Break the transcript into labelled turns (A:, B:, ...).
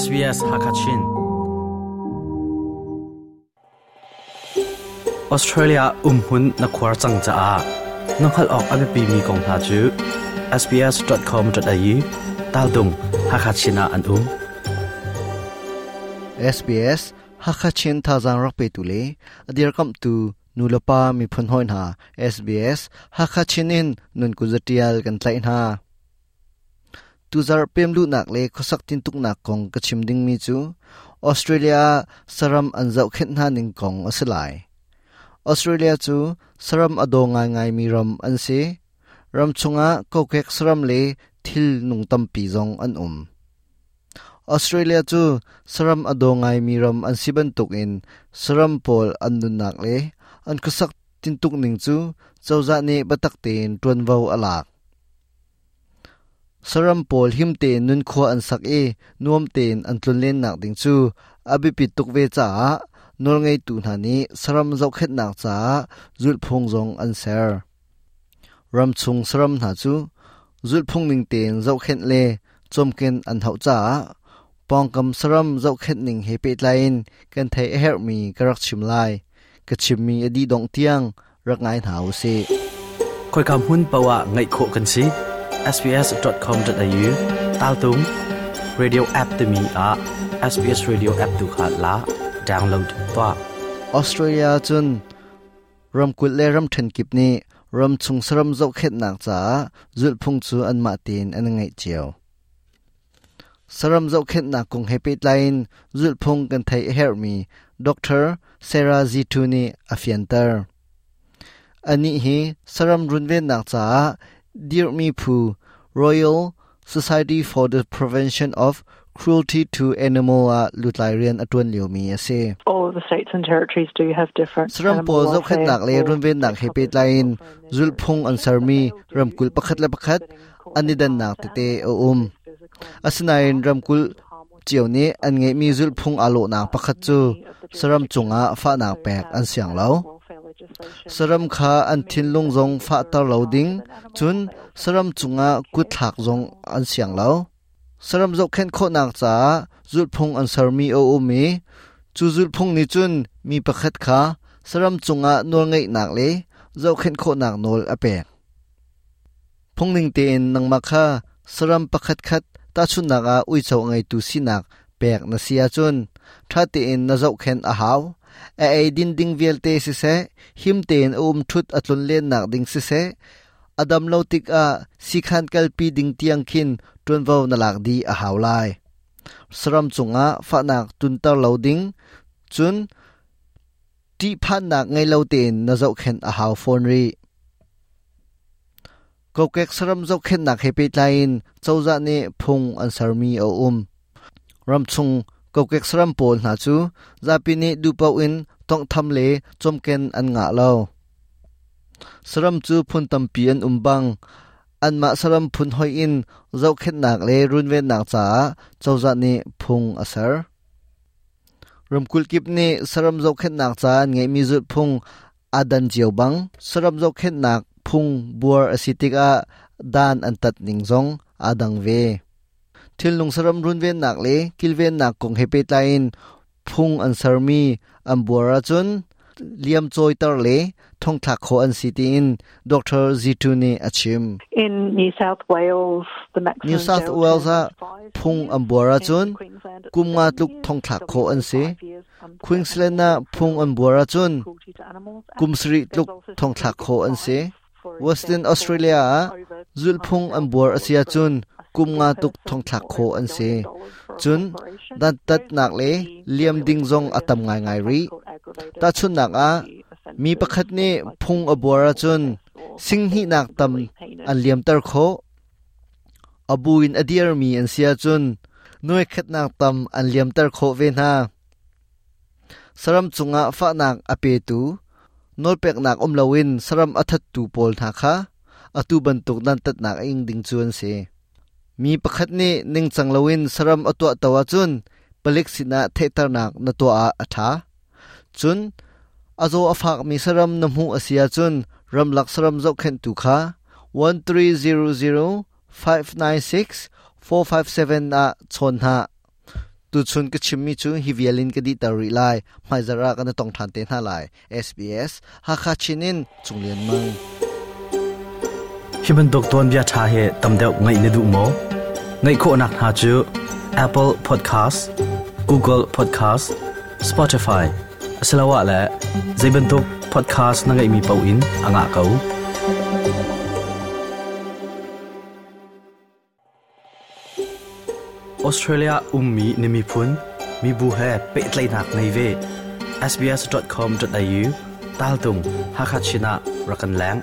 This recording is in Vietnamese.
A: SBS Hakachin Australia umhun na khwar changcha a nokhal ok ame pi mi kong tha chu sbs.com.au taldung hakachina an um
B: SBS Hakachin tha jang rak pe tu le adir kam tu nulapa mi phun hoin ha SBS Hakachin in nun ku zatial kan tlai ha tuzar pemlu nak le khosak tin tuk nak kong ka chim ding mi chu. Australia, saram an khen na ning kong asalai. Australia chu, saram ado ngai ngai mi ram an se. Ram chunga ko kek saram le, thil nung tam pi jong an um. Australia chu, saram ado ngai mi ram an siban tuk in. Saram pol an nun nak le. An khosak tin tuk ning chu chawza ne batak ten tuan vau alak saram pol him te nun kho an sak e nuam ten an tlun len nak ding chu abi pi tuk ve cha nol ngei tu na ni saram zau khet nak cha zul phung zong an ser ram chung saram na chu zul phung ning ten zau khet le chom ken an hau cha pong kam saram zau khet ning he pe lain kan thai her mi karak chim lai ka chim mi adi dong tiang rak ngai hau se
A: khoi kam hun pawa ngai kho kan si sbs.com.au tal tung radio app to mi a sbs radio app tu kha la download to
B: Australia chun, ram kul le ram then kip ni, ram chung saram zo khet nak cha, zul phung chu an ma tin an ngai chiao. Saram zo khet nak kung happy line zul phung kan thai Help me doctor sarah zituni, afiantar. Ani hi, saram runve nak cha dear me phu royal society for the prevention of cruelty to animal a lutlarian atun liomi ase
C: all the states and territories do have different
B: sram po zo khat nak le run ven nak hepe line zul phung an sarmi ram kul pakhat la pakhat ani dan nak te te o um asinain ram kul chiao ni an nge mi zul phung alo na pakhat chu saram chunga fa nak pek an siang lo saram kha an thin lung zong fa tar lo ding. Chun saram chunga ku thak zong an siang lo saram zo khen kho nak cha, zul phung an sarmi o o mi. Chu zul phung ni chun, mi pakhat kha. Saram chunga nol ngai nak le, zo khen kho nak nol a pek phung ning te in nang ma kha, saram pakhat khat, ta chun naga ui chau ngai tu si nak, pek na sia chun. Tha te in na zo khen a haw a ai din ding vel te si se, him ten um thut atlun len nak ding si se. Adam lo tik a sikhan kal pi ding tiang khin, tun vo na lak di a haw lai. Sram chunga fa nak tun tar lo ding. Chun, ti phan nak ngai lo ten na zo khen a haw phone ri. Ko kek sram zo khen nak hepe line chawza ne phung an sarmi o um. Ram chung ko kek saram pol na chu zapi ne du pau in tong tham le chom ken an nga lo. Saram chu phun tam pi an um bang an ma saram phun hoi in zo khet nak le, run ve nak cha chawza ni phung asar. Rum kul kip ni saram zo khet nak cha ngai mi zut phung adan jiao bang. Saram zo khet nak phung buar asitika dan an tat ning zong adang ve thil lung saram run ven nak le kil ven nak kong hepe tain phung an sarmi an buara chun. Liam choi tar le thong thak kho an city in. Dr zituni achim
C: in New South Wales the maximum
B: New South Wales a phung an buara chun. Kum nga tluk thong thak kho an se Queensland na phung an buara chun. kum sri tluk thong thak kho an se Western Australia zul phung an buar asia chun kum nga à, tuk thong thak kho an se chun dan tat nak le liam ding zong atam ngai ngai ri ta chun à, nak a mi pakhat ne phung abora chun sing hi nak tam an liam tar kho abuin adier mi an sia chun noi khat nak tam an liam tar kho ve na. Saram chunga fa nak ape tu. Nol pek nak om lawin saram athat tu pol tha kha. Atu bantuk dan tat nak ing ding chuan se มีประคัดนี้นิ่งจังลวินสรมอตัวตัวจุนปลิกสินะเทตนักนตัวอาถาจุนอาโจอฟากมีสรมนมูอาเซียจุนรำลักสรมจกเข็นตุคา1300 596 457 a ha tong SBS ha kha chinin chunglen mang.
A: Hi ban dok ton bia tha he tam deuh ngai ne du mo ngai kho nak ha chu Apple Podcast Google Podcast Spotify asalawa la zaiban tok podcast na ngai mi pau in anga kau Australia ummi nimi phun mi bu he pe tlai nak nei ve sbs.com.au tal tung hakachina rakan lang